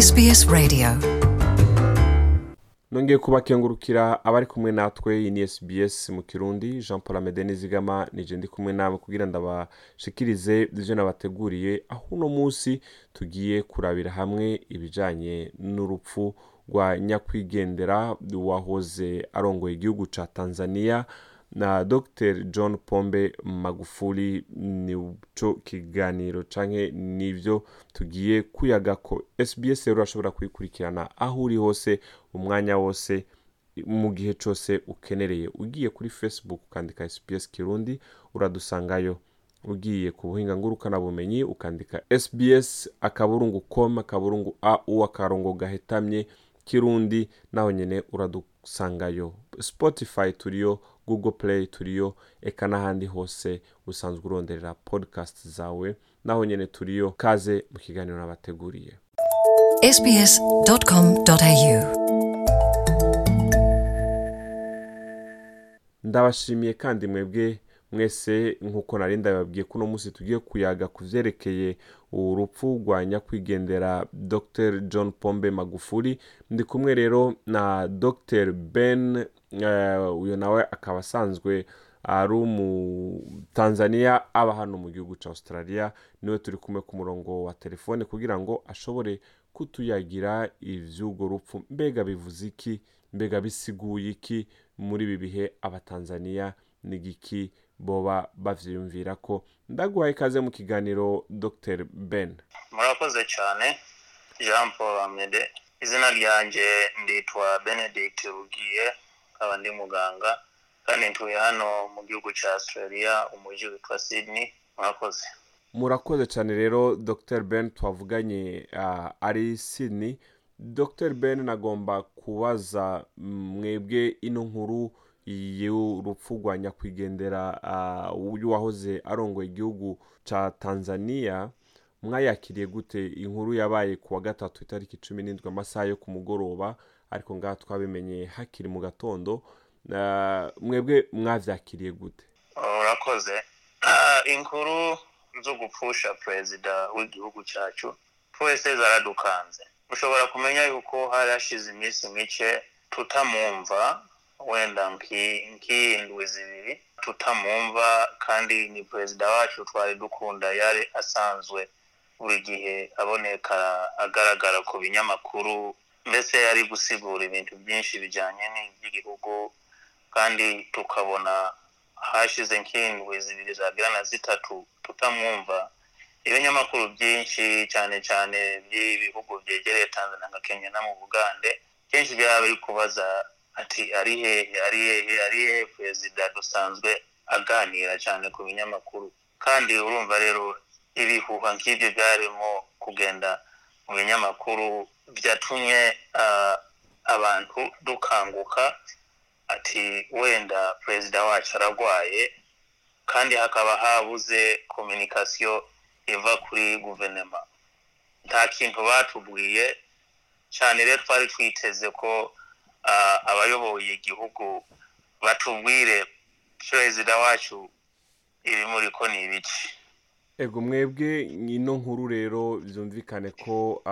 SBS Radio. Nongeye kubakengurukira abari kumwe natwe iyi ni SBS mu kirundi. Jean paul amede nizigama nije ndi kumwe nawe kugira ndabashikirize ivyo nabateguriye. Aho uno munsi tugiye kurabira hamwe ibijanye n'urupfu rwa nyakwigendera wahoze arongoye igihugu ca tanzania. Na dr john pombe magufuli nico kiganiro canke nivyo tugiye kuyagako sbs rero urashobora kuyikurikirana. Aho uri hose umwanya wose mu gihe cose ukenereye. Ugiye kuri facebook ukandika sbs kirundi uradusangayo. Ugiye ku buhinga ngurukanabumenyi ukandika sbs akaburungu com akaburungu au akarongo gahetamye kirundi naho nyene uradusangayo spotify turiyo google play turiyo eka n'ahandi hose usanzwe uronderera podcast zawe naho nyene turiyo kaze mu kiganiro nabateguriye. Ndabashimiye kandi mwebwe mwese nk'uko nari ndababwiye ko uno munsi tugiye kuyaga ku vyerekeye urupfu rwa nyakwigendera dr john pombe magufuli. Ndi kumwe rero na dr ben eh, uyo nawe akaba asanzwe ari umu tanzania aba hano mu gihugu ca australia. Niwe turi kumwe ku murongo wa telefone kugira ngo ashobore kutuyagira ivy'urwo rupfu. Mbega bivuze iki? Mbega bisiguye iki? Muri ibi bihe abatanzaniya n'igiki boba bavyiyumvira ko ndaguhaye ikaze mu kiganiro dr. Ben. Murakoze cyane jean paul amede. Izina ryanjye nditwa benedict rugiye nkaba ndi muganga kandi ntuye hano mu gihugu cya australia umujyi witwa sydney. Murakoze. Murakoze cyane rero dr. Ben twavuganye uh, ari sydney. Dr. Ben nagomba kubaza mwebwe ino nkuru y'urupfu rwa nyakwigendera wahoze arongoye igihugu ca tanzania mwayakiriye gute? Inkuru yabaye ku wa gatatu itariki cumi n'indwi amasaha yo ku mugoroba ariko ngaha twabimenye hakiri mu gatondo. Mwebwe mwavyakiriye gute? Urakoze inkuru zo gupfusha perezida w'igihugu cyacu twese zaradukanze. Ushobora kumenya yuko hari hashize iminsi mike tutamwumva wenda nki- nk'indwi zibiri tutamwumva kandi ni perezida wacu twari dukunda yari asanzwe buri gihe aboneka agaragara ku binyamakuru mbese yari gusigura ibintu byinshi bijyanye n'iby'igihugu kandi tukabona hashize nk'indwi zibiri zagera na zitatu tutamwumva ibinyamakuru byinshi cyane cyane by'ibihugu byegereye tanzania nka kenya no mu bugande kenshi byaba biri kubaza ati ari hehe ari hehe ari hehe? Perezida dusanzwe aganira cyane ku binyamakuru. Kandi urumva rero ibihuha nk'ibyo byarimo kugenda mu binyamakuru byatumye abantu dukanguka. Ati wenda perezida wacu aragwaye kandi hakaba habuze kominikasiyo iva kuri guverinoma. Nta kintu batubwiye. Cyane rero twari twiteze ko abayoboye igihugu batubwire perezida wacu ibimuri ko ni ibiki. Ego mwebwe ino nkuru rero byumvikane ko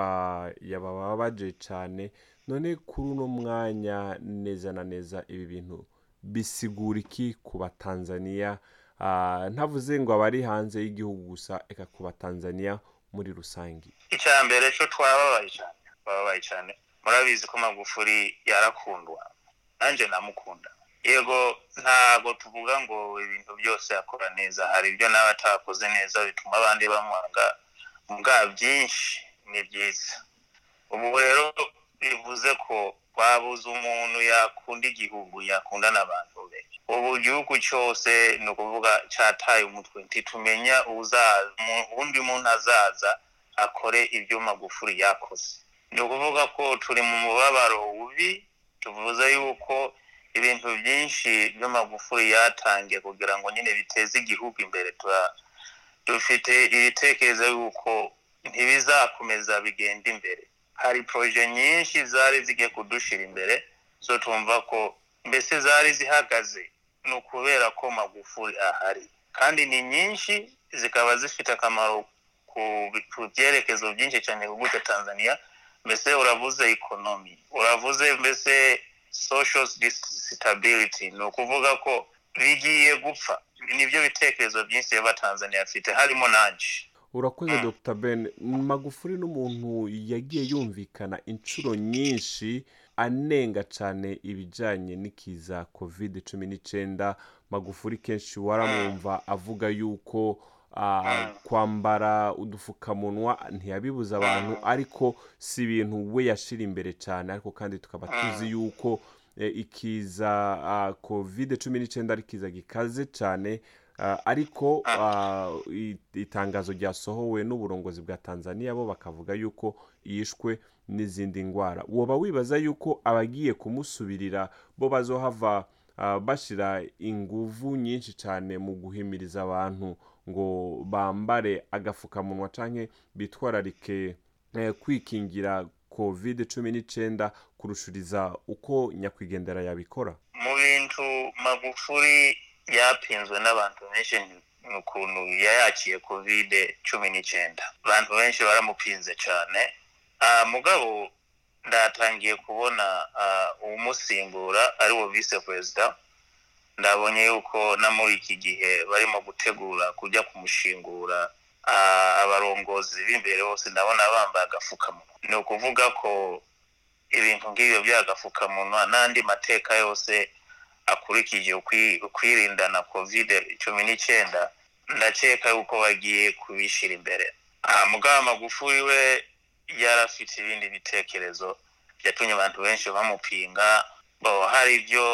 yabababaje cyane none kuri uno mwanya neza na neza ibi bintu bisigura iki ku batanzaniya ntavuze ngo abari hanze y'igihugu gusa eka ku batanzaniya muri rusange. Icya mbere cyo twababaye cyane twababaye cyane murabizi ko magufuri yarakundwa. Nanjye namukunda yego ntabwo tuvuga ngo ibintu byose akora neza. Hari ibyo nawe atakoze neza bituma abandi bamwanga mbwa byinshi ni byiza. Ubu rero bivuze ko twabuze umuntu yakunda igihugu yakunda n'abantu be ubu igihugu cyose ni ukuvuga cyataye umutwe. Ntitumenya uzaza undi muntu azaza akore ibyo magufuri yakoze. Ni ukuvuga ko turi mu mubabaro wubi tuvuze yuko ibintu byinshi byo magufuri yatangiye kugira ngo nyine biteze igihugu imbere. Dufite ibitekerezo yuko ntibizakomeza bigenda imbere. Hari poroje nyinshi zari zigiye kudushira imbere zo tumva ko mbese zari zihagaze ni ukubera ko magufuri ahari. Kandi ni nyinshi zikaba zifite akamaro ku byerekezo byinshi cyane ku cya tanzania mbese uravuze ikonomi uravuze mbese social stability? Ni ukuvuga ko bigiye gupfa. Nibyo bitekerezo byinshi y'abatanzaniya afite. Harimo nanjye urakoze dr. Ben magufuri n'umuntu yagiye yumvikana inshuro nyinshi anenga cyane ibijyanye n'ikiza covid cumi n'icyenda magufuri kenshi waramwumva avuga yuko kwambara udupfukamunwa ntiyabibuza abantu ariko si ibintu we yashira imbere cyane ariko kandi tukaba tuzi yuko eh, ikiza ah, covid cumi n'icyenda ari ikiza gikaze cyane Ah, ariko ah, itangazo ryasohowe n'uburongozi bwa tanzania bo bakavuga yuko yishwe n'izindi ndwara woba wibaza yuko abagiye kumusubirira bo bazohava ah, bashyira inguvu nyinshi cyane mu guhimiriza abantu ngo bambare agapfukamunwa cyangwa bitwararike eh, kwikingira covid cumi n'icyenda kurushiriza uko nyakwigendera yabikora. Mu bintu magufuri yapinzwe n'abantu benshi ni ukuntu yayakiye kovide cumi n'icyenda abantu benshi baramupinze cyane Ah, mugabo ndatangiye kubona ah, umusimbura ari wo vise perezida ndabonye yuko na muri iki gihe barimo gutegura kujya kumushingura abarongozi b'imbere bose ndabona bambaye agapfukamunwa ni ukuvuga ko ibintu nk'ibyo by'agapfukamunwa n'andi mateka yose akurikije ukwi- ukwirinda na kovide cumi n'icyenda ndakeka yuko bagiye kubishyira imbere. Mugabo magufuri we yari afite ibindi bitekerezo byatumye abantu benshi bamupinga hari ibyo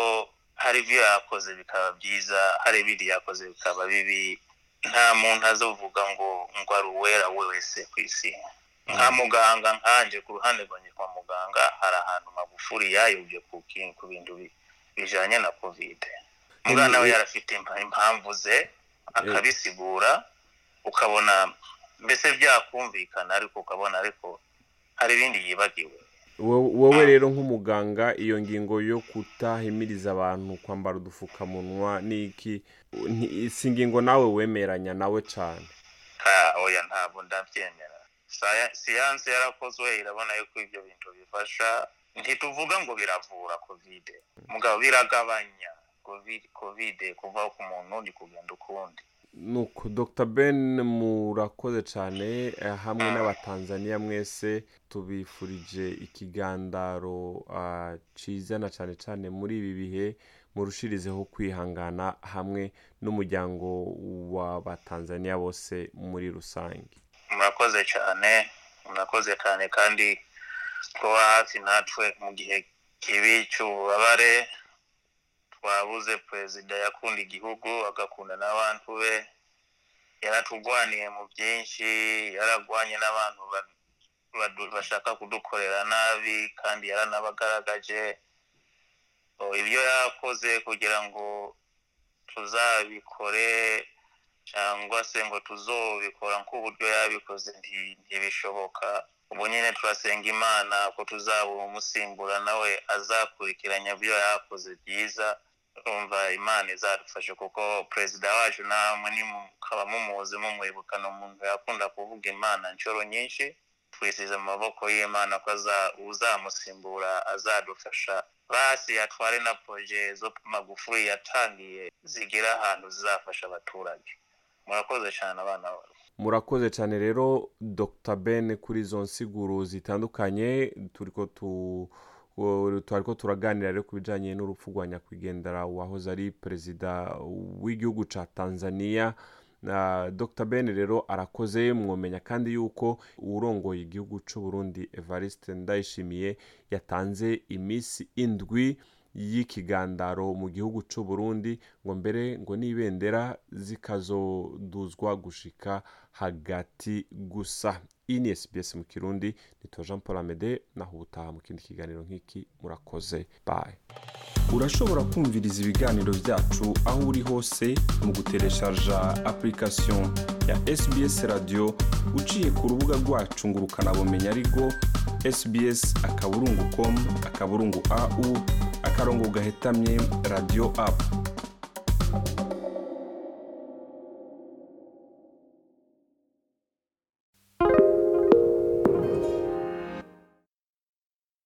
hari ibyo yakoze bikaba byiza hari ibindi yakoze bikaba bibi. Nta muntu azovuga ngo ngo ari uwera we wese ku isi. Nka muganga nkanje ku ruhande rwanjye kwa muganga hari ahantu magufuri yayobye ku bintu bi- bijanye na kovide mugana we yarafite impa- impamvu ze akabisigura ukabona mbese byakumvikana ariko ukabona ariko hari ibindi yibagiwe. Wowe rero nk'umuganga iyo ngingo yo kutahimiriza abantu kwambara udupfukamunwa n'iki? Si ingingo nawe wemeranya nawe cyane ka oya ntabwo ndabyemera. Siyanse yarakozwe irabona yuko ibyo bintu bifasha. Ntituvuga ngo biravura kovide mugabo biragabanya kovide kovide kuva ku muntu undi kugenda ukundi. Nuko dr. Ben murakoze cyane eh, hamwe n'abatanzaniya mwese tubifurije ikigandaro ah, cyiza na cyane cyane muri ibi bihe murushirizeho kwihangana hamwe n'umuryango w'abatanzaniya bose muri rusange. Murakoze cyane murakoze cyane kandi kuba hafi natwe mu gihe kibi cy'ububabare twabuze perezida yakunda igihugu agakunda n'abantu be yaratugwaniye mu byinshi yaragwanye n'abantu bashaka kudukorera nabi kandi yaranabagaragaje. Ibyo yakoze kugira ngo tuzabikore cyangwa se ngo tuzobikora nk'uburyo yabikoze nti- ntibishoboka. Ubu nyine turasenga imana ko tuzaba umusimbura nawe azakurikiranya ibyo yakoze byiza. Urumva imana izadufashe kuko perezida wacu namwe mukaba mumuzi mumwibuka ni umuntu yakunda kuvuga imana inshuro nyinshi. Twisize mu maboko y'imana ko uzamusimbura azadufasha. Basi atware na poroje zo magufuri yatangiye zigira ahantu zizafasha abaturage. Murakoze cyane abana bawe. Murakoze cyane rero dr. Ben kuri izo nsiguro zitandukanye turiko tu wo- twariko turaganira rero ku bijyanye n'urupfu rwa nyakwigendera wahoze ari perezida w'igihugu cya tanzania. Dr. Ben rero arakoze mwomenya kandi yuko urongoye igihugu cy'u Burundi evariste ndayishimiye yatanze iminsi indwi y'ikigandaro mu gihugu cy'u Burundi. Ngo mbere ngo n'ibendera zikazoduzwa gushika hagati gusa. Ni SBS mu kirundi nitwa Jean Paul Amede naho ubutaha mu kindi kiganiro nk'iki murakoze bye. Urashobora kumviriza ibiganiro byacu aho uri hose mu gutereshaja application ya sbs radio uciye ku rubuga rwacu ngo ukanabumenya ariko sbs akaburungu com akaburungu au akarongo gahetamye radio app.